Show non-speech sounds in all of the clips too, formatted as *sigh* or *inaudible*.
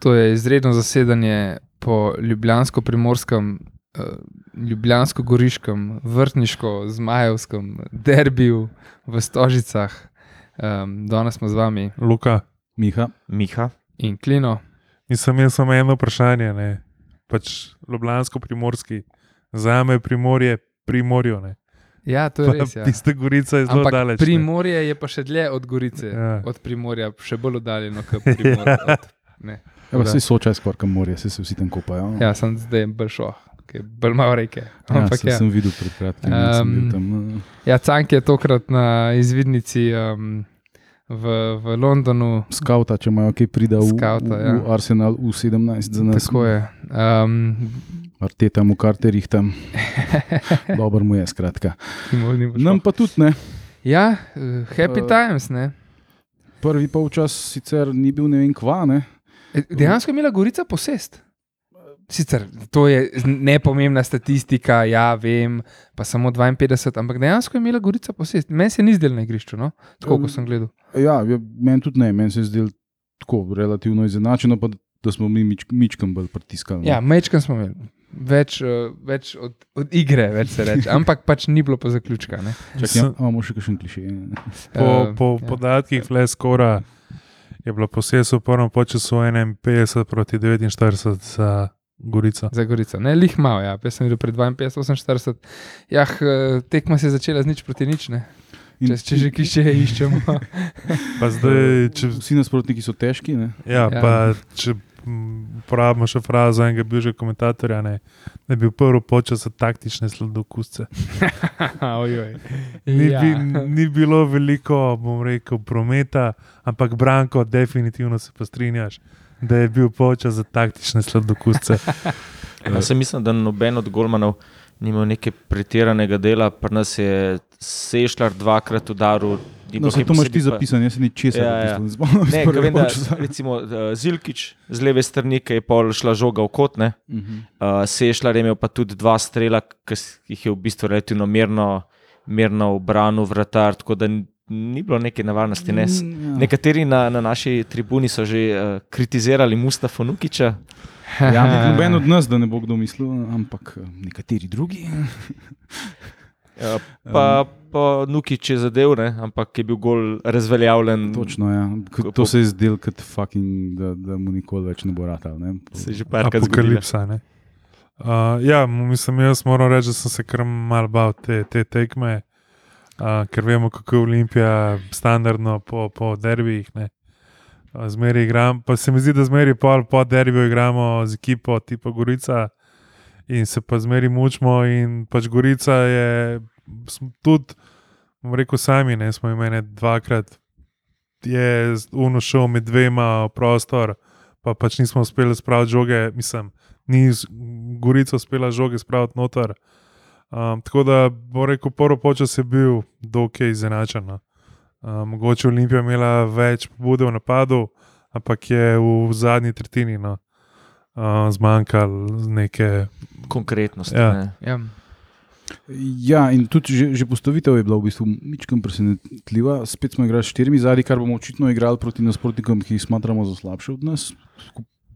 To je izredno zasedanje po ljubljansko-primorskem, uh, ljubljansko-goriškem, vrtniško, zmajevskem derbiju v Stožicah. Um, danes smo z vami Luka, Miha. Miha. in Klino. in sem jaz samo eno vprašanje. Ne? Pač Ljubljansko-primorski, za me je primorje, primorjo. Ne? Ja, to je Pa res. Ja. Tiste gorice je zelo Ampak daleč. ne. Primorje je pa še dlje od Gorice, Ja. od Primorja, še bolj oddaljeno kot *laughs* Primorje. od- ne. Ja, Da. vse sočaj skoraj kam morje, vse se vsi tam kopajo. Ja, sem zdaj bolj šel, bolj malo reke. ja, Ampak saj ja. sem videl pred kratkim. Um, tam, uh, Ja, Cank je tokrat na izvidnici um, v, v Londonu. skauta, če imajo kaj prida v, Skauta, v, ja. v Arsenal U17 za nas. Tako je. Um, Arteta mu karterih tam, *laughs* dobro mu je, skratka. Nam pa tudi ne. ja, happy Uh, times. Ne? Prvi polčas sicer ni bil ne vem kva, ne. E, Dejansko je imela Gorica posest. Sicer to je nepomembna statistika, ja, vem, pa samo 52, ampak dejansko je imela Gorica posest. Meni se ni zdelo na igrišču, no? tako kot sem gledal. Ja, ja meni tudi ne, meni se je zdelo tako relativno izenačeno, pa da smo mi mič, mičkam bolj pritiskali. no. Ja, mečkam smo imeli. Več, uh, več od, od igre, več se reče, ampak pač ni bilo pa zaključka. ne. Čakaj, ja, imamo še kakšen kliše. Po, Eh, po ja. podatkih Fleskora je bilo posebej v prvem času 51 proti 49 za Gorico. Za Gorico. Ne, lih malo, ja. Jaz sem videl pred 52, 48. Ja, tekma se je začela z nič proti nič. Ne. In- Če, če že kliše iščemo. *laughs* Pa zdaj, če, Vsi nasprotniki so težki, ne. ja, Ja. pa, če uporabimo še frazo enega bivšega komentatorja, ne, da je bil prvi počas za taktične sladokusce. *laughs* Ojoj. Ni, Ja. bi, ni bilo veliko, bom rekel, prometa, ampak Branko, definitivno se pa strinjaš, da je bil počas za taktične sladokusce. *laughs* Jaz sem mislim, da noben od Golmanov ni imel neke pretiranega dela, pri nas je sešljar dvakrat udaril. No, se to imaš ti zapisano, jaz se ni česa. Ja, ja. Ne, ker vem, da recimo uh, Zilkič z leve strani, ki je pol šla žoga v kot, ne. Mhm. Uh, Sešljar je imel pa tudi dva strela, ki jih je v bistvu relativno mirno, mirno obranil vratar, tako da ni bilo neke nevarnosti. Ne. S- Ja. Nekateri na, na naši tribuni so že uh, kritizirali Mustafa Nukiča. Ja, *laughs* noben od nas, da ne bo kdo mislil, ampak eh, nekateri drugi. *laughs* Uh, pa, pa Nukič je zadev, ne, ampak je bil gol razveljavljen. Točno, ja. K- To se je zdelo, kot fucking, da, da mu nikoli več ne bo ratal. Ne? Se je že parkrat zgodilo. Apokalipsa. ne. Uh, ja, mislim, jaz moram reči, da sem se kar mal bal te, te tekme, uh, ker vemo, kako je Olimpija standardno po, po derbijih. ne. Uh, Zmeraj igram, pa se mi zdi, da zmeraj pol po derbiju igramo z ekipo tipa Gorica in se pa zmeraj mučimo. In pač Gorica je tudi, rekel, sami, ne smo imeli dvakrat, je uno šel med dvema prostor, pa pač nismo uspeli spraviti žoge, mislim, ni Gorica uspela žoge spraviti noter. Um, tako da, bo rekel, prvo počas je bil dokaj izenačen. no. Um, mogoče Olimpija imela več pobude v napadu, ampak je v zadnji tretjini no, uh, zmanjkalo neke. Konkretnosti. Ja. ne. Ja. Ja, in tudi že, že postavitev je bila v bistvu ničkam presenetljiva. Spet smo igrali s štirimi zadnji, kar bomo očitno igrali proti nasprotnikom, ki jih smatramo za slabše od nas.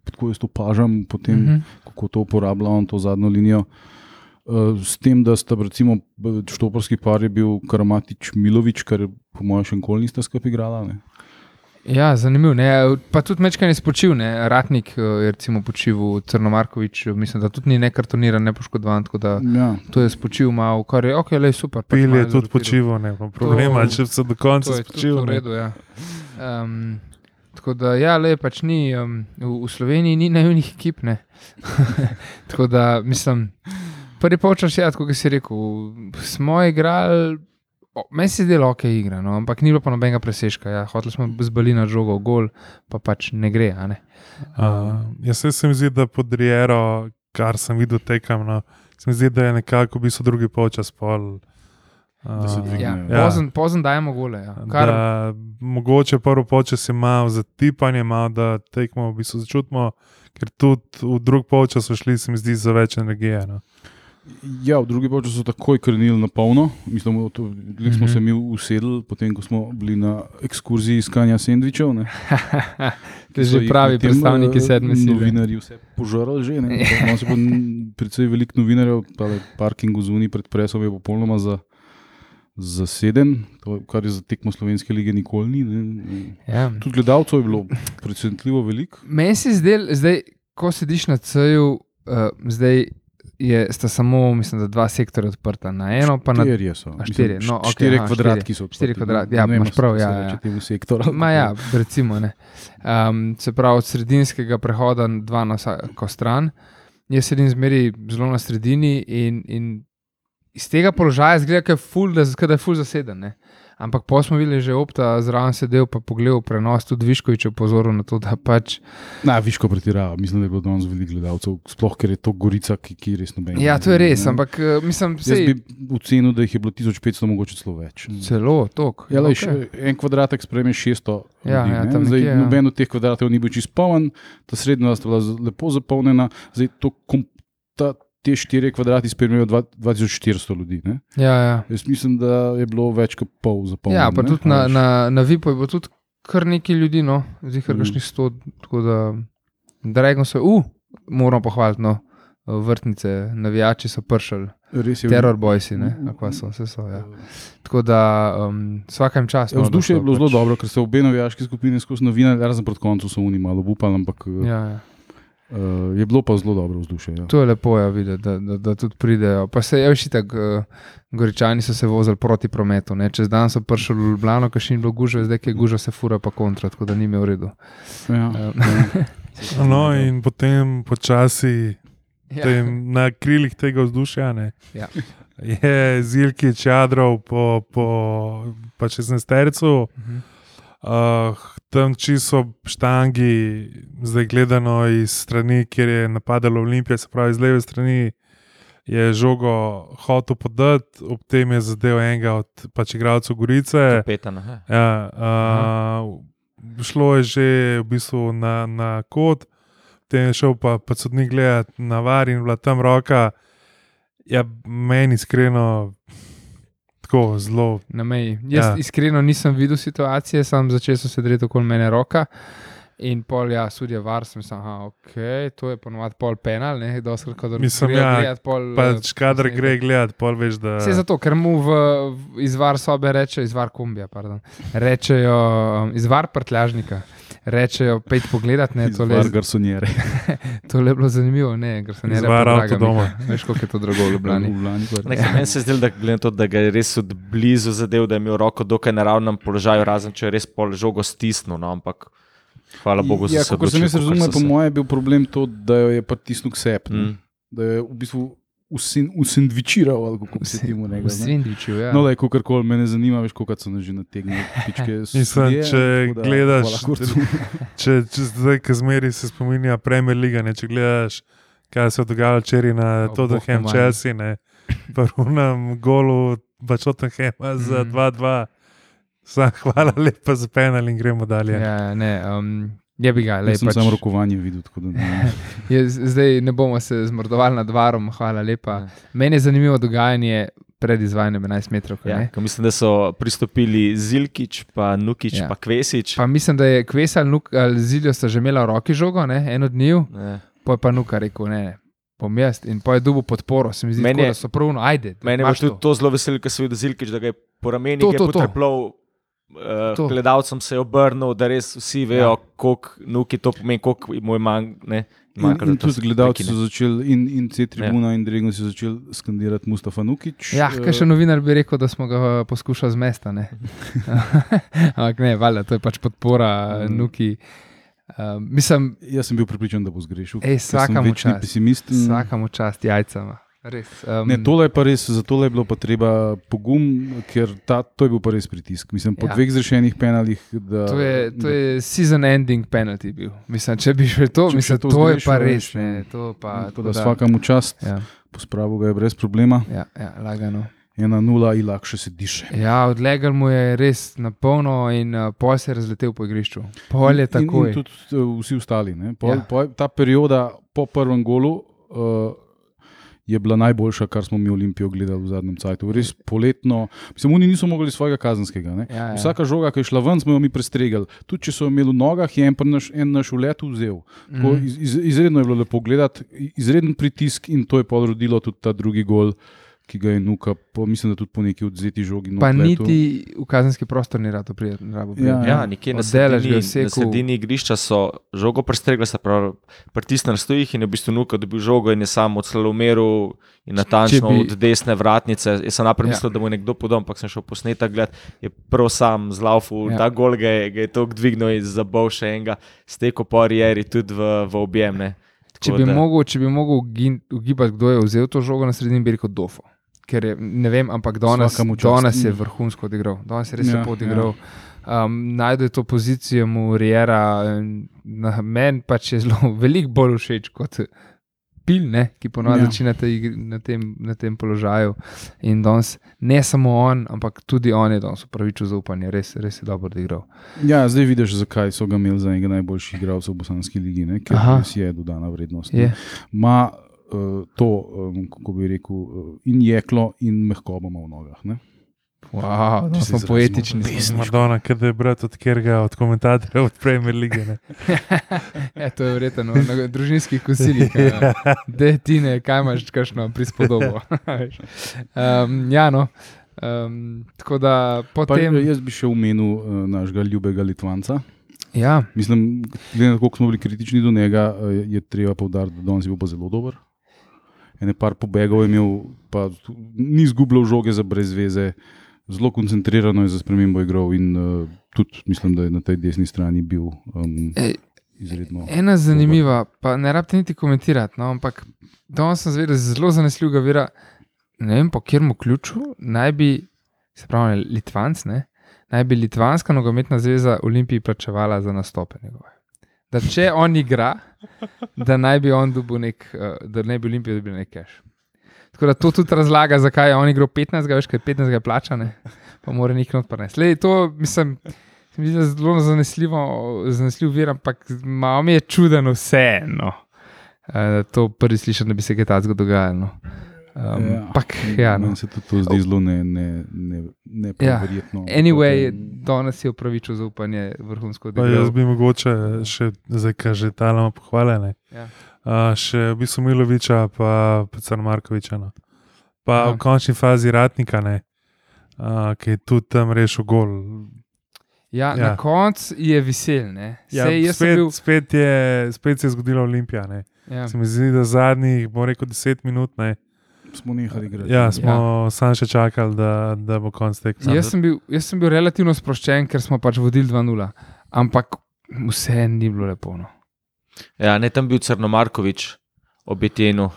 Tako- jaz to pažam, potem Mhm. kako to uporablja on to zadnjo linijo. Uh, s tem, da sta recimo štoporski par je bil Karamatič Milovič, kar po mojem še nikoli nista skupaj igrala. Ne? Ja, zanimivo. Ne? Pa tudi mečkaj je spočil, ne? Ratnik eh, je recimo počival, Crnomarkovič, mislim, da tudi ni nekartoniran, nepoškodovan, tako da Ja, to je spočil malo, kar je ok, le super. pač Pil je tudi počival, ne pa problema, To- če se do konca To je tudi spočil. v ne. redu. Ja. Um, tako da, ja, le pač ni, um, v, v Sloveniji ni naivnih ekip. ne. *laughs* tako da, mislim, prvi polčas, ja, kot si rekel, smo igrali. O, Meni se je zdelo, ok, igra, no, ampak ni bilo pa nobenega presežka. Ja. Hoteli smo zbali na žogo, gol, pa pač ne gre. a Ne. Uh, jaz se, mi zdi, da pod Riero, kar sem videl tekam, no, se mi zdi, da je nekako v bistvu drugi počas pol. Uh. Ja, Ja. Pozen, pozen dajemo gole. Ja. Kar, Da, mogoče prvo počas je malo za tipanje, malo da tekmo v bistvu začutimo, ker tudi v drug počas so šli, se mi zdi, za več energije. No. Ja, v drugi polčas so takoj krnili na polno. Mislim, smo Mhm. mm -hmm. se mi usedli, potem ko smo bili na ekskurziji iskanja sendvičev. *laughs* To So že pravi potem, predstavniki eh, sedme sile. Novinarji vse požrli že. Imamo se pa n- *laughs* precej veliko novinarjev, tale parking v zuni pred presom je popolnoma za. Zaseden, to, kar je za tekmo slovenske lige nikoli ni. Ne. Ja. Tudi gledalcev je bilo presenetljivo veliko. Meni se zdaj, zdaj, ko sediš na C-ju, uh, zdaj je, sta samo, mislim, da dva sektorja odprta. Na eno pa na Štirje so. A, štirje, Mislim, no, okej, štiri aha, kvadratki so. odprti, kvadratki, ne. ja, Ne imaš prav, ja, ja. temu sektorju. Ma ja, recimo. ne. Um, se pravi, od sredinskega prehoda dva na vsako stran. Jaz sedim zmeri zelo na sredini in, in iz tega položaja zgleda, da je ful, da, da je ful zaseden. Ne. Ampak pa smo videli že opta, zraven sedel pa pogledal prenos, tudi Viškovič je pozoril na to, da pač. Na, viško pretirava. Mislim, da je bilo danes veliko gledalcev, sploh ker je to gorica, ki, ki res noben. Ja, to je res, ne. ampak eh, mislim, Jaz sej, bi ocenil, da jih je bilo 1500, mogoče celo več. celo tok. Ja, lej, okay. En kvadratek sprejme 600. Ja, ljudi, ja, tam Zdaj, nekje, ja. noben od teh kvadratov ni bil čist poln, ta srednja sta bila lepo zapolnjena. Zdaj, to, kom, ta, te štiri kvadrati sprejmejo dva- 2400 ljudi. Ne. Ja, ja. Jaz mislim, da je bilo več kot pol zapolnjeno. Ja, pa ne, tudi na, na, na Vipu je bilo tudi kar nekaj ljudi, no, zdaj kar Mhm. kakšnih sto. Tako da, Dragon se, uh, moramo pohvaliti, no, vrtnice, navijači so pršali, Res je terror bojsi, ne, Mhm. akva so, vse so. Ja. Tako da, um, vsakem času. Ja, Vzdušje je bilo zelo dobro, ker so obe navijaške skupine skozi novinarje, razen proti koncu so oni malo upali, ampak. Ja, ja. Uh, je bilo pa zelo dobro vzdušje. Ja. To je lepo, ja, videti, da, da, da tudi pridejo. Pa se je še tako, uh, goričani so se vozili proti prometu. Ne. Čez dan so prišli v Ljubljano, ker še ni bilo gužve, zdaj je gužva, se fura pa kontra, tako da ni imel v redu. Ja. Um, *laughs* No, in potem počasi ja. tem, na krilih tega vzdušja ne, Ja. je Zilki čadrov po, po pa čez nestercu. Mhm. Uh, tam čisto štangi, zdaj gledano iz strani, kjer je napadalo Olimpija, se pravi iz leve strani, je žogo hotel podati, ob tem je zadev enega od pač igralcev Gorice. Petana, he. Ja, uh, šlo je že v bistvu na, na kot, potem je šel pa, pa sodnik gledati na var in bila tam roka. Ja, meni iskreno tako zelo. na meji. Jaz ja. Iskreno nisem videl situacije, sam začel sem se dreti okoli mene roka. In pol, ja, sudje var, sem sam, aha, ok, to je ponovadi pol penal, ne, doskrat, kadar Mislim, grejo ja, gledat pol, Pač, eh, kadar posnetek. gre gledati, pol veš, da Vse zato, ker mu v, v izvar sobe reče, izvar kombija, pardon, rečejo, um, izvar prtljažnika, rečejo, pejte pogledat, ne, to Var le, garsonjere. *laughs* to le bilo zanimivo, ne, ker se ne Izvar avtodoma. *laughs* Veš, koliko je to drago v Ljubljani. Ljubljani Ne, Meni se zdi, da, glede na to, da ga je res od blizu zadev, da je imel roko dokaj na ravnem položaju, razen če je res pol žogo stisnil. No, ampak hvala Bogu za Ja, vse. kot sem jaz razumel, po mojem je bil problem to, da jo je pritisnil k sebi. Mm. Mm. Da je v bistvu usin- usendvičiral, ali kako se temu ne. Svindviču, ja. No, le, kakorkoli me ne zanima, veš, koliko so že nategnili, *laughs* pičke. Mislim, sodje, če da gledaš- *laughs* če, če zdaj, ki zmeri se spominja Premier League, ne, če gledaš, kaj se je dogajalo včeraj na O, Tottenham. Chelsea, ne, prvnem *laughs* golu, pač Tottenhama za Mhm. 2-2. Sam, *laughs* hvala lepa za penal in gremo dalje. Ja, ne, um, je bi ga, le Jaz sem pač. samo rokovanje videl. tako da ne- *laughs* Je, zdaj ne bomo se zmrdovali nad varom, hvala lepa. Ja. Meni je zanimivo dogajanje pred izvajanjem 11 metrov. Ja, mislim, da so pristopili Zilkič, pa Nukič, Ja. pa Kvesič. Pa mislim, da je Kves ali, Nuk, ali Ziljo sta že imela v roki žogo, ne, en od njiju, Ne. pa je pa Nuka rekel, ne, ne, bom jaz in pa je dubo podporo, se mi zdi, Meni tako, je- da so pravno, ajde. Mene je tudi to zelo veselilo, ker sem videl Zilkič, da ga je po ramenih To, je potrplal. Uh, To. gledalcem se je obrnil, da res vsi vejo, ja. koliko nuki to pomeni, koliko mu je manj. Ne, In, da in to tudi gledalci so začeli, in, in C tribuna, ja. in Dregon so začeli skandirati Mustafa Nukič. Ja, eh, kaj še novinar bi rekel, da smo ga eh, poskušali zmesta. Ne? *laughs* Ampak ne, valjda, to je pač podpora Mm. Nuki. Um, mislim, Jaz sem bil pripričan, da bo zgrešil. Ej, vsakemu večni čast. pesimist. in- vsakemu čast jajcama. Res, um, Ne, tole je pa res, za tole je bilo pa treba pogum, ker ta, to je bil pa res pritisk. Mislim, po Ja. dveh zrešenih penalih. Da, To je, to je season ending penalty bil. Mislim, če bi še to, Če mislim, še to to je zgrešil, pa res. Ne, to pa, Tako da vsakemu čast, Ja, pospravil ga je brez problema. ja, ja, lagano. Ena nula in lahko se diše. Ja, odlegal mu je res na polno in uh, pol se je razletel po igrišču. Pol je takoj. In, in tudi uh, vsi ostali. Pol, Ja. ja. po, ta perioda po prvem golu uh, je bila najboljša, kar smo mi Olimpijo gledali v zadnjem času. Res poletno, mislim, oni niso mogli svojega kazenskega. ne. Ja, ja. Vsaka žoga, ki je šla ven, smo jo mi prestregali. Tudi če so jo imeli v nogah, je en, naš, en naš ulet vzel. Tako, Mhm. iz, iz, izredno je bilo lepo gledati, izreden pritisk in to je podrodilo tudi ta drugi gol, ki ga je nuka, po, mislim, da tudi po neki odzeti žogi. Pa not letel. niti v kazenski prostor ni rado prijeti. Ja, Ja, nekje na sredini, na sredini igrišča so žogo prestregli, se pravi, pritisnili na stojih in je v bistvu nuka dobil žogo in je sam odslomeril in natančno bi- od desne vratnice. Jaz sem najprej Ja. mislil, da mu je nekdo podal, ampak sem šel posnetek gledati, je prav sam zlaufu, Ja. ja. ta gol ga je, ga je tako dvignil in zabol še enega, steko po arieri tudi v, v objem. Ne. Če Tako bi, da- mogel, če bi mogel ugibati, kdo je vzel to žogo na sredini, bi rekel Dofo. Ker je, ne vem, ampak danes, danes je vrhunsko odigral, danes je res Ja, lepo odigral. Um, najde to pozicijo mu Riera, meni pač je zelo *laughs* veliko bolj všeč kot Pil, ne, ki ponovadi Ja. ja. začne na, tem, na tem položaju. In danes ne samo on, ampak tudi on je danes upravičil zaupanje, res, res je dobro odigral. Ja, zdaj vidiš, zakaj so ga imeli za enega najboljših igralcev v Bosanski ligi, ne? ker Aha. res je dodana vrednost. Je. Ma to, um, kako bi rekel, uh, in jeklo, in mehkobo ima v nogah. Ne? Wow, no, smo poetični. pesniško. Madonna, kaj je brat od kjerga od komentatorjev od Premier League. ne. *laughs* Ja, to je verjetno na družinskih kosilih. *laughs* Da, ti ne, kaj imaš, kakšno prispodobo. *laughs* Veš. um, ja, no. Um, tako da Pa, potem. jaz bi še omenil uh, našega ljubega Litvanca. Ja, Mislim, glede na to, koliko smo bili kritični do njega, je treba povdariti, da danes je bil pa zelo dober. Ene par pobegov je imel, pa ni izgubljal žoge za brez veze, zelo koncentrirano je za spremembo igral in uh, tudi mislim, da je na tej desni strani bil um, Ej, izredno. ena zanimiva, pa ne rabite niti komentirati, no, ampak danes sem zvedel zelo zanesljivega vira. Ne vem, po katerem ključu naj bi, se pravi, Litvanc, ne, naj bi Litvanska nogometna zveza Olimpiji plačevala za nastope njegove. Da če on igra, da naj bi on dobil nek, uh, da naj bi Olimpija dobil nek cash. Tako da to tudi razlaga, zakaj je on igral 15, veš, kaj 15 je plačane, pa mora nekaj not prenesti. Lej, To mislim. Se mi zdi, da je zelo zanesljivo, zanesljiv vir, ampak malo mi je čudno vseeno. Uh, to prvi slišim, da bi se kaj takega dogajalo. no. Um, ja. Pak, ja, no. Meni se tudi to zdi zelo neverjetno. Ne, ne, Ja. neverjetno. Anyway, Potem- danes je upravičil zaupanje vrhunsko Pa jaz bi mogoče še, zdaj kaj že talamo pohvaljene. Ja. Uh, še v bistvu Miloviča, pa, pa Crnmarkoviča. No. Pa Aha. v končni fazi Ratnika, ne, uh, ki je tudi tam rešil gol. Ja, ja. Ja. Na koncu je vesel. ne. Ja, Sej, sem spet, bil, spet, je, spet se je zgodila Olimpija. Ne. ja. Se mi zdi, da zadnjih, bom rekel, deset minut. Ne. Smo nehali igrati. Ja, smo ja. samo še čakali, da, da bo konc tekme. Jaz, sem bil, jaz sem bil relativno sproščen, ker smo pač vodili 2-0. Ampak vse ni bilo lepo. No. Ja, ne tam bil Crnomarkovič, obetjenu.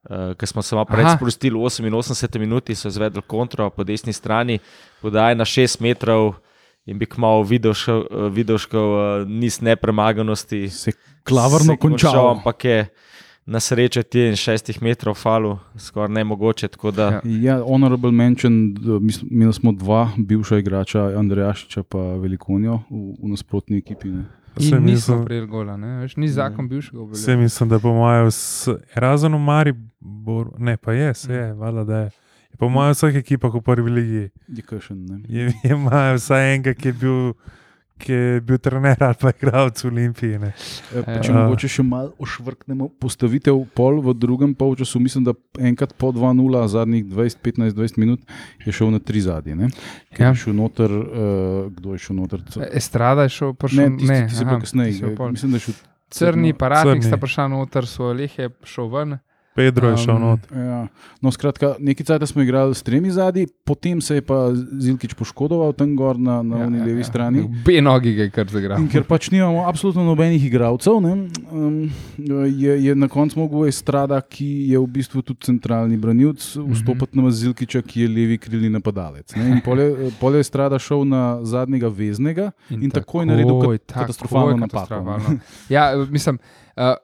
Uh, Ker smo se malo prej sprostili, v 88 minuti so izvedli kontro po desni strani, podaj na 6 metrov in bi kmalo videl, šel, uh, videl šel, uh, niz nepremaganosti. Se klavrno končal, končal. Ampak je na srečo ti in 6 metrov falu, skoraj nemogoče. tako Da, Ja. Ja, honorable mention, imeli smo dva bivša igrača, Andrejašiča in Velikonijo v, v nasprotni ekipi. Ne. Se In nismo mislim- prijeli gola, ne? Veš, ni zakon bivšega Vse obveljal. mislim, da po mojem, razen v Maribor, ne pa je, se je, valjda, da je. je. Po mojem, vseh ekipah v prvi ligi Je kašen, ne. je, je imajo vsaj enega, ki je bil. Ki je bil trener ali pa igralec v Olimpiji. Ne. E, pa Ja. Če mogoče še malo ošvrknemo postavitev pol v drugem polčasu, mislim, da enkrat po 2-0, zadnjih 20, 15, 20 minut je šel na tri zadnje. Ne? Ja. je šel noter, uh, kdo je šel noter? Estrada je šel, Ne, prišel, tisti, ki se aha, kasneje. tisti je pol. Mislim, da je šel Crni Crni. sta prišla noter, so lehe šel ven. Pedro je šel Um, not. Ja. No, skratka, nekaj časa smo igrali s tremi zadnji, potem se je pa Zilkič poškodoval tam gor na, na ja, ja, levi ja. strani. Obe nogi je kar zagral. In ker pač nimamo absolutno nobenih igralcev, ne, um, je, je na koncu mogel Estrada, ki je v bistvu tudi centralni branilec, vstopiti na Zilkiča, ki je levi krilni napadalec. Ne. In pol je, pol je Estrada šel na zadnjega veznega. In takoj naredil kat- takoj katastrofalno katastrofalno. Ja, mislim, uh,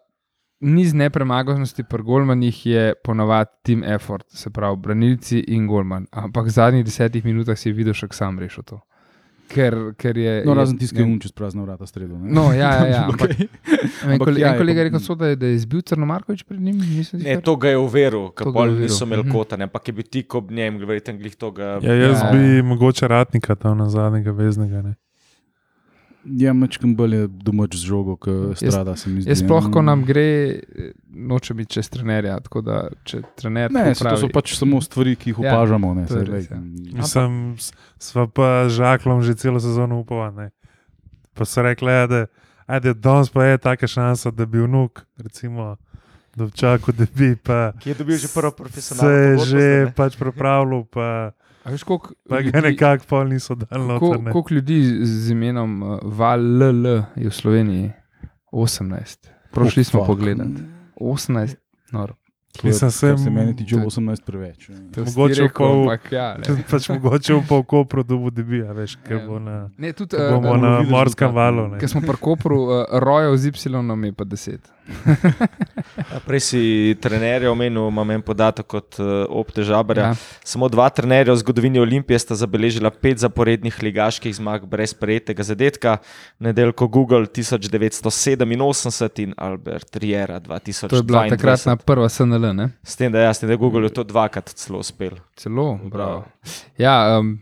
niz nepremaganosti pri Golmanih je ponavadi team effort, se pravi, branilci in Golman. Ampak v zadnjih desetih minutah si je videl, še sam rešil to. ker, ker je. No, razen ne- um čez prazna vrata stredo. ne. No, ja, ja, ja, *laughs* ampak-. En, Ampak kole, ja, en je kolega je rekel, so, da je, da je izbil Crno Markovič pred njim. nisem Ne, to ga je uveril, ker pol niso imeli Mhm. kota, ne, ampak je bil tik ob njem, verjetno glih toga. Ja, jaz Ja. bi mogoče ratnika tam na zadnjega veznega. Ne. Ja, mečkam bolj je domač z žogo, kot strada se zdi. Jaz sploh, ja. ko nam gre, noče biti čez trenerja. Tako da, če trener Ne, se, to so pravi- pač samo stvari, ki jih Ja, opažamo. Ne, to je saj, res, ja. Mislim, sva pa Žaklom že celo sezono upovali. Pa so rekli, ja, da ajde, danes pa je taka šansa, da bi vnuk, recimo, čaku, da bi pa Ki je dobil že prvo se profesionalno. je pogodbo že ne? pač pripravljal, pa, A veš, koliko pa ga ljudi- nekako pol niso dali Koliko noter. ne. koliko ljudi z imenom uh, Val LL je v Sloveniji? 18. Prošli smo fuck. pogledat. 18. Noro. Mislim, se meni tiče to je- 18 preveč. Mogoče rekel, pol- ja. *laughs* Pač mogoče v pol kopru dobu debija, veš, ker Ja. bo na, Ne, tudi, uh, bomo bomo na morskem valu. Ker smo pri Kopru, uh, Royal z Y je pa 10. Ja, *laughs* Prej si trenerja omenil, imam en podatek od uh, Opte Žabarja. Ja. Samo dva trenerja v zgodovini Olimpije sta zabeležila pet zaporednih ligaških zmag brez prejetega zadetka. Nedeljko Google 1987 in Albert Riera 2022. To je bila takratna prva SNL, ne? S tem, da, ja, s tem, da je Google to dvakrat celo uspel. Celo, bravo. Ja, um,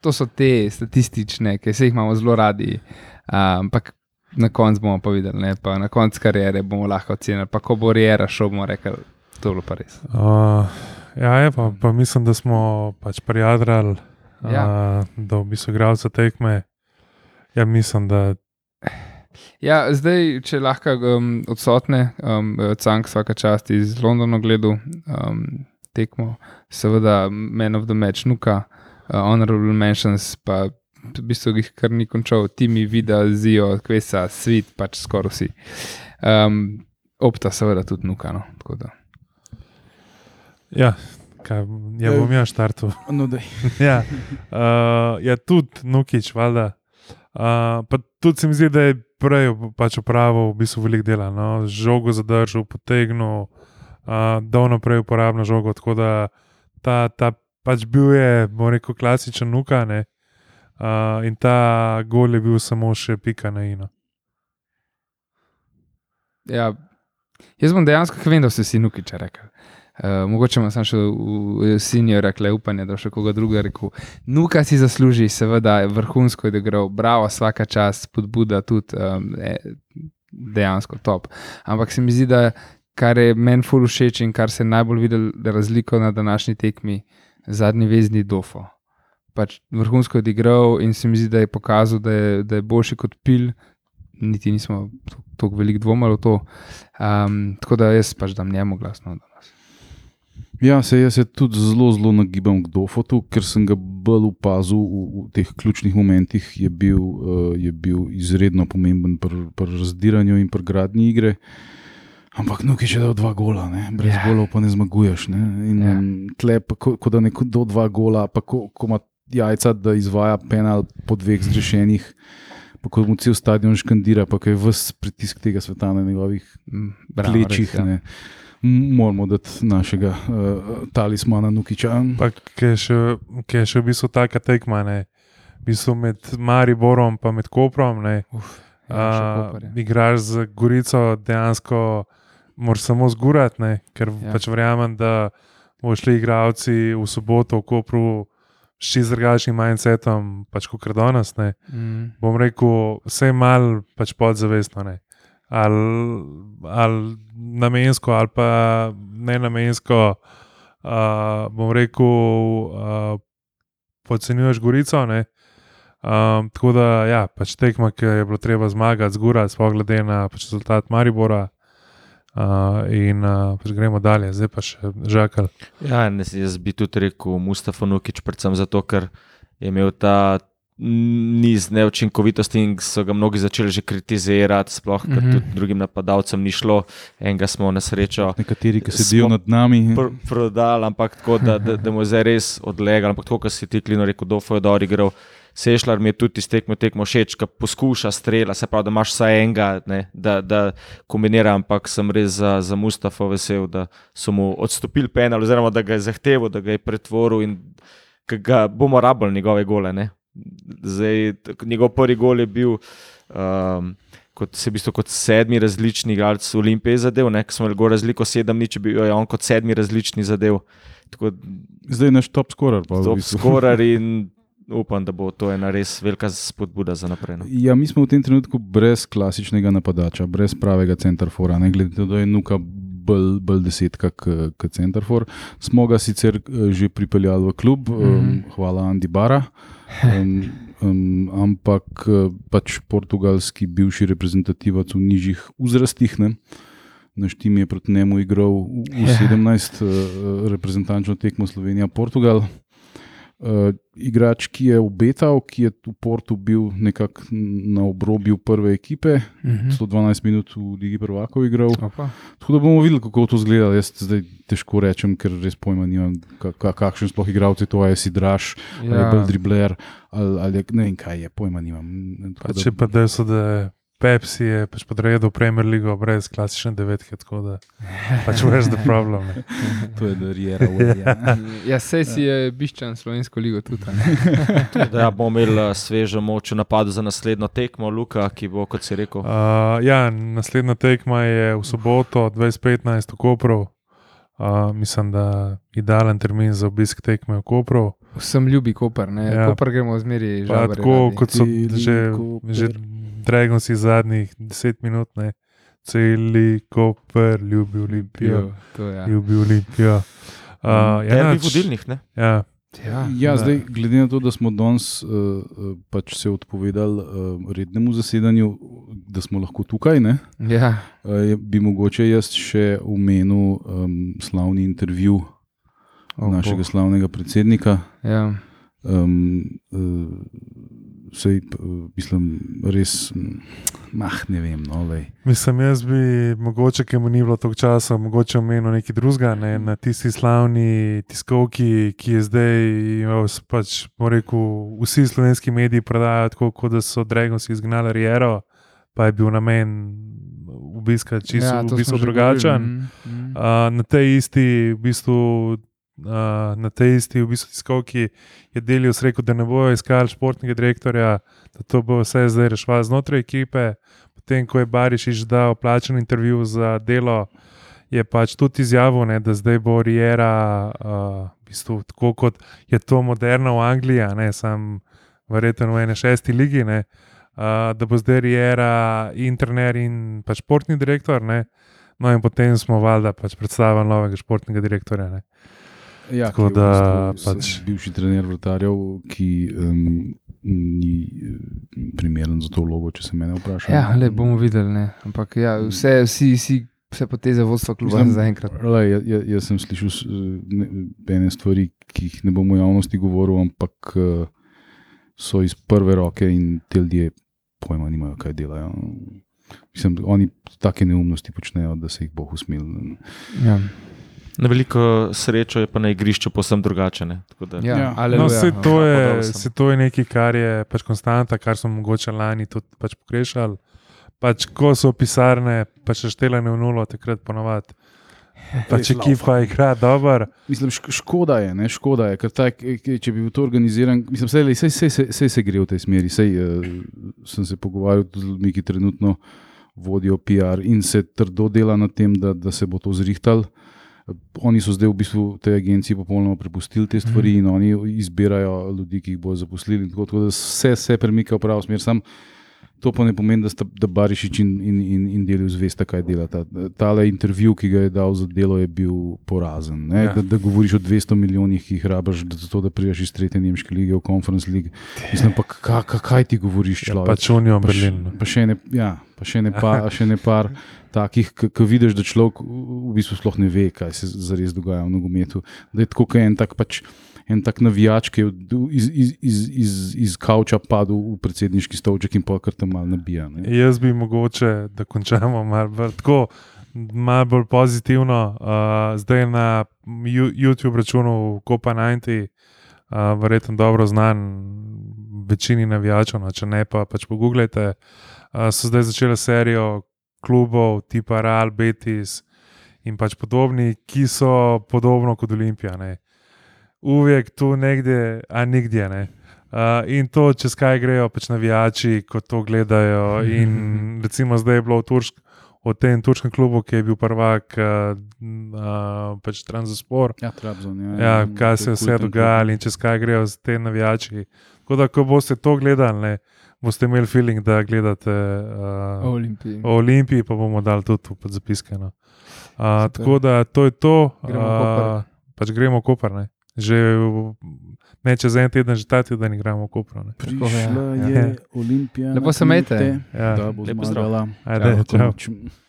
to so te statistične, ki se jih imamo zelo radi. Um, ampak na koncu bomo pa videli, ne? pa na koncu kariere bomo lahko ocenili. Pa ko bo Riera šel, bomo rekli, to je bilo pa res. Uh, ja, je pa, pa mislim, da smo pač prijadrali, Ja. ja. uh, da v bistvu igralce tekme. Ja, mislim, da Ja, zdaj, če lahko um, odsotne, um, Cank vsaka čast iz Londona gledal um, tekmo, seveda Man of the Match, Nuka, uh, Honorable Mentions, pa v bistvu jih kar ni končal, Timi, Vida, Zijo, Kvesa, Svit, pač skoraj vsi. Um, Opta, seveda tudi Nuka. No, tako da. ja, kaj, ja, bom jaz štartov. *laughs* No, daj. ja, uh, ja, tudi Nukič, valjda. Uh, pa tudi se mi zdi, da je prej pač upravil v bistvu veliko dela. No? Žogo zadržal, potegnil, uh, dal naprej uporabno žogo. Tako da ta, ta pač bil je, bom rekel, klasičen nuka. ne. Uh, in ta gol je bil samo še pika na ino. Ja, jaz bom dejansko, vem, da ste si Nukiča rekli. Uh, mogoče ima samo še v sinjo rekle upanje, da še koga druga rekel. Nuka si zasluži, seveda, vrhunsko je igral, bravo, vsaka čast, spodbuda tudi um, je dejansko top. Ampak se mi zdi, da kar je meni ful všeč in kar se je najbolj videl razliko na današnji tekmi, zadnji vezni dofo. Pač vrhunsko je igral in se mi zdi, da je pokazal, da je, da je boljši kot pil. Niti nismo tako veliko dvomili v to. Um, tako da jaz pač dam njemu glasno danes. Ja, se jaz se tudi zelo, zelo nagibam k Dofotu, ker sem ga bolj opazil v, v teh ključnih momentih. Je bil, uh, je bil izredno pomemben pri pr razdiranju in pri gradnji igre. Ampak nuki še dal dva gola, ne? brez Ja. yeah. golov pa ne zmaguješ. Ne? In Ja. yeah. tle, pa, ko, ko da neko do dva gola, pa ko, ko ima jajca, da izvaja penal po dveh zgrešenih. Pa ko mu cel stadion škandira, pa je vse pritisk tega sveta na njegovih Mm, bravo, plečih. res, ja. ne. Moramo dati našega uh, talismana Nukiča. Pa ki je še, ki je še v bistvu taka tekma, ne. V bistvu med Mariborom in med Koprom. Ne. Uf, ja, še Uh, Koper je. igraš z Gorico, dejansko moraš samo zgurati, ne? ker Ja. ja. pač verjamem, da bodo šli igravci v soboto v Kopru s drugačnim mindsetom, pač kot danes. Ne? Mm, Bom rekel, vse mal pač podzavestno. Ne? Ali, ali namensko, ali pa ne namensko, uh, bom rekel, uh, podcenjuješ Gorico. Ne? Um, tako da, ja, pač tekma, ki je bilo treba zmagati, zgurati, sploh glede na pač rezultat Maribora. Uh, in uh, pač gremo dalje, zdaj pa še žakal. Ja, ne, jaz bi tudi rekel Mustafa Nukič, predvsem zato, ker je imel ta niz neučinkovitosti in so ga mnogi začeli že kritizirati, sploh ker Mhm. tudi drugim napadalcem ni šlo. Enega smo na srečo Nekateri, ki sedijo Smo nad nami. pr prodali, ampak tako, da, da, da mu je zdaj res odlegal. Ampak tako, kot si ti klino rekel, Dofo je dobro igral. Sešljar mi je tudi iz tekme tekmo všeč, ki poskuša strela, se pravi, da imaš vsaj enega, ne, da, da kombinira, ampak sem res za, za Mustafa vesel, da so mu odstopili penal, oziroma da ga je zahteval, da ga je pretvoril in ga bomo rabili njegove gole. Ne. Zdaj, njegov prvi gol je bil. Um, Kot, se v bistvu kot sedmi različni igralec Olimpije zadev, ne, smo imeli razliko sedem, nič, bil je on kot sedmi različni zadev. Tako Zdaj je naš top scorer. pa v top bistvu. scorer in upam, da bo to ena res velika spodbuda za naprej. No. Ja, mi smo v tem trenutku brez klasičnega napadača, brez pravega centrafora. Ne glede na to, da je nuka bolj, bolj desetka kot centrafor. Smo ga sicer eh, že pripeljali v klub, mm -hmm. um, hvala Andi Bara. Um, um, ampak eh, pač portugalski bivši reprezentativec v nižjih uzrastih. Ne? Naš tim je proti njemu igral v, v Ja. 17 uh, reprezentančno tekmo Slovenija-Portugal. Uh, igrač, ki je obetal, ki je v Portu bil nekako na obrobju prve ekipe, Mhm. 112 minut v Ligi Prvakov igral. Opa. Tako da bomo videli, kako to izgleda. Jaz zdaj težko rečem, ker res pojma nimam, ka, ka, kakšen sploh igralec je to, ali si draž, ja. ali je bolj dribler, ali, ali ne vem kaj je, pojma nimam. Tako Pač je pa dejstvo, da je Pepsi je pač podrejen Premier League brez klasične devetke, tako da pač where's the problem. Ne? *laughs* To je Riera. Ja. *laughs* Ja, sej si je biščan slovensko ligo tudi. Da *laughs* ja, bomo imeli eh, svežo moč v napadu za naslednjo tekmo, Luka, ki bo, kot si rekel, Uh, ja, naslednja tekma je v soboto 2015 v Kopru. Uh, mislim, da je idealen termin za obisk tekme v Kopru. Vsem ljubi Koper, ne. Ja. Koper gremo zmeri že. tako kot so Celi že, Že Dragoci zadnjih deset minut, ne. celi Koper, ljubi Olimpijo, To, ja. ljubi Olimpijo. *laughs* Uh, ja, ja, nič. vodilnih. Ne? Ja, Ja, Ja, Da. zdaj, glede na to, da smo danes uh, pač se odpovedali uh, rednemu zasedanju, da smo lahko tukaj, ne, ja. uh, je- bi mogoče jaz še omenil um, slavni intervju O, našega Bog. slavnega predsednika. Ja. Um, uh, sej, uh, mislim, res, mm, mah, ne vem. No, lej. Mislim, jaz bi mogoče, ker mu ni bilo toliko časa, mogoče omenil nekaj drugega, ne, na tisti slavni tiskovki, ki je zdaj, pač, rekel, vsi slovenski mediji prodajajo tako, kot da so Dragoci izgnali Riero, pa je bil namen obiska čisto ja, v bistvu drugačen. mm, mm. Uh, na tej isti, v bistvu, uh, na tej isti v bistvu, tiskovki je delil, rekel, da ne bojo iskali športnega direktorja, da to bo vse zdaj reševalo znotraj ekipe. Potem, ko je Bariš izdal plačen intervju za delo, je pač tudi izjavil, ne, da zdaj bo Riera, uh, v bistvu, tako kot je to moderno v Angliji, ne sam verjetno v eni šesti ligi. Ne, Uh, da bo zdaj Riera in trener in pač športni direktor. Ne? No, in potem smo valjda pač predstavili novega športnega direktorja. Ne? Ja, Tako je da bistvu pač- bivši trener vrtarjev, ki um, ni eh, primeren za to vlogo, če se mene vpraša. Ja, le bomo videli. Ne. Ampak ja, vse, vsi, vsi, vse poteze vodstva kluba Mislim, zaenkrat. Lej, ja, ja, jaz sem slišal ne, ene stvari, ki jih ne bom v javnosti govoril, ampak uh, so iz prve roke in te ljudje pojma nimajo, kaj delajo. Mislim, oni take neumnosti počnejo, da se jih bo usmil. Ja. Na veliko srečo je pa na igrišču posebno drugače. ne. Tako da- Ja, Ja. No, aleluja. vse to, Ja, je, se to je nekaj, kar je pač konstanta, kar smo mogoče lani tudi pač pogrešali. Pač, ko so pisarne pač štelane v nulo, takrat ponovadi. Pač Res ekipa igra dobro. Mislim, šk škoda je, ne, škoda je, ker eh, če bi bil to organiziran, mislim, vse, vse, vse, vse, vse se gre v tej smeri. Sej, uh, sem se pogovarjal tudi z ljudmi, ki trenutno vodijo PR in se trdo dela na tem, da, da se bo to zrihtal. Oni so zdaj v bistvu tej agenciji popolnoma prepustili te stvari in oni izbirajo ljudi, ki jih bodo zaposlili. Tako, tako da vse se premika v pravo smer. Sam to pa ne pomeni, da, sta, da Barišič in, in, in, in delijo zvesta, kaj delata. Tale intervju, ki ga je dal za delo, je bil porazen. Ja. Ja. Da, da govoriš o 200 milijonih, ki jih rabiš, da, zato, da priješ iz tretje nemške lige v Conference League. Mislim, pa kaj, kaj, kaj ti govoriš, Ja, človek? pač Unijo Pa Berlin. no. Pa še ne, ja, pa še ne, pa, še ne par takih, ki vidiš, da človek v v bistvu sploh ne ve, kaj se zares dogaja v nogometu. Da je tako, kot en tak pač. En tak navijač, ki je iz, iz, iz, iz, iz kavča padel v predsedniški stolček in pa kar tam malo nabija. Ne? Jaz bi mogoče, da končamo malo tako. Malo bolj pozitivno, uh, zdaj na YouTube računu Kopa 90, uh, verjetno dobro znan večini navijačev, no, če ne pa pač pogooglejte. Uh, so zdaj začele serijo klubov tipa Real Betis in pač podobni, ki so podobno kot Olimpija. Ne. Uvijek tu nekje, a nikdje ne. Uh, in to, čez kaj grejo pač navijači, ko to gledajo. *laughs* In recimo zdaj je bilo v, Turšk, v tem turškem klubu, ki je bil prvak, uh, uh, pač Transaspor. Ja, Trabzon. Ja, Ja, kaj se je vse dogajalo in čez kaj grejo te navijači. Tako da, ko boste to gledali, ne, boste imeli feeling, da gledate uh, Olimpiji. o Olimpiji, pa bomo dali tudi tu pod zapiske. No. Uh, Super. tako da to je to. Gremo. Uh, pač gremo v Koper. Ne. Že ne čez en teden, že ta teden igramo v Kopru. ne. Tako, Prišla ja. je Ja. Olimpija. Lepo se. Knute, Ja. Da bo zmagala. Ajde, čau. komu-